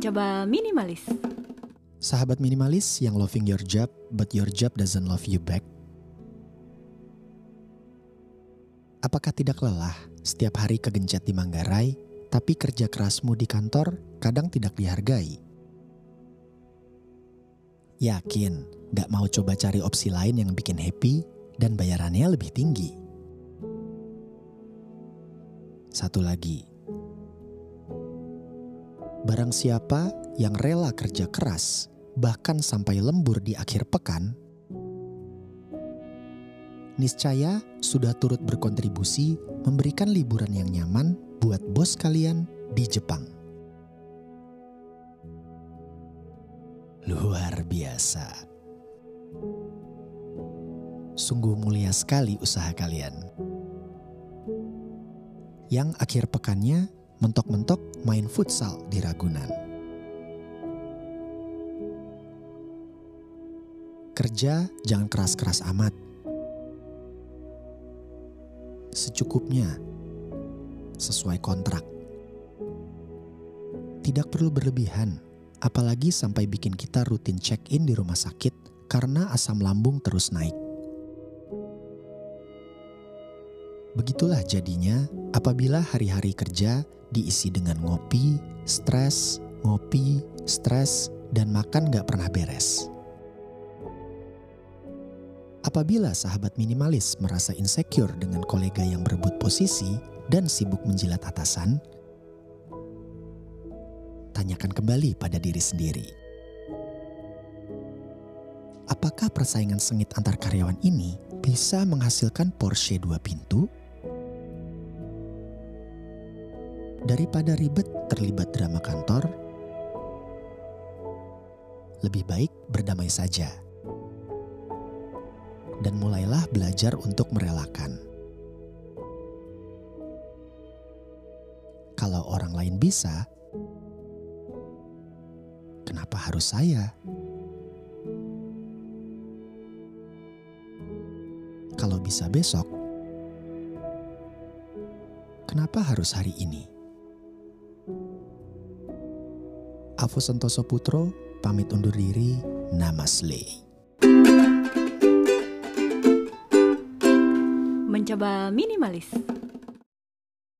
Mencoba minimalis. Sahabat minimalis yang loving your job but your job doesn't love you back. Apakah tidak lelah setiap hari kegencet di Manggarai, tapi kerja kerasmu di kantor kadang tidak dihargai? Yakin gak mau coba cari opsi lain yang bikin happy dan bayarannya lebih tinggi? Satu lagi, barang siapa yang rela kerja keras, bahkan sampai lembur di akhir pekan, niscaya sudah turut berkontribusi memberikan liburan yang nyaman buat bos kalian di Jepang. Luar biasa. Sungguh mulia sekali usaha kalian. Yang akhir pekannya mentok-mentok main futsal di Ragunan. Kerja jangan keras-keras amat. Secukupnya, sesuai kontrak. Tidak perlu berlebihan, apalagi sampai bikin kita rutin check-in di rumah sakit karena asam lambung terus naik. Begitulah jadinya apabila hari-hari kerja diisi dengan ngopi, stres, ngopi, stres, dan makan gak pernah beres. Apabila sahabat minimalis merasa insecure dengan kolega yang berebut posisi dan sibuk menjilat atasan, tanyakan kembali pada diri sendiri. Apakah persaingan sengit antar karyawan ini bisa menghasilkan Porsche dua pintu? Daripada ribet terlibat drama kantor, lebih baik berdamai saja. Dan mulailah belajar untuk merelakan. Kalau orang lain bisa, kenapa harus saya? Kalau bisa besok, kenapa harus hari ini? Afu Sentoso Putro pamit undur diri. Namaste. Mencoba minimalis.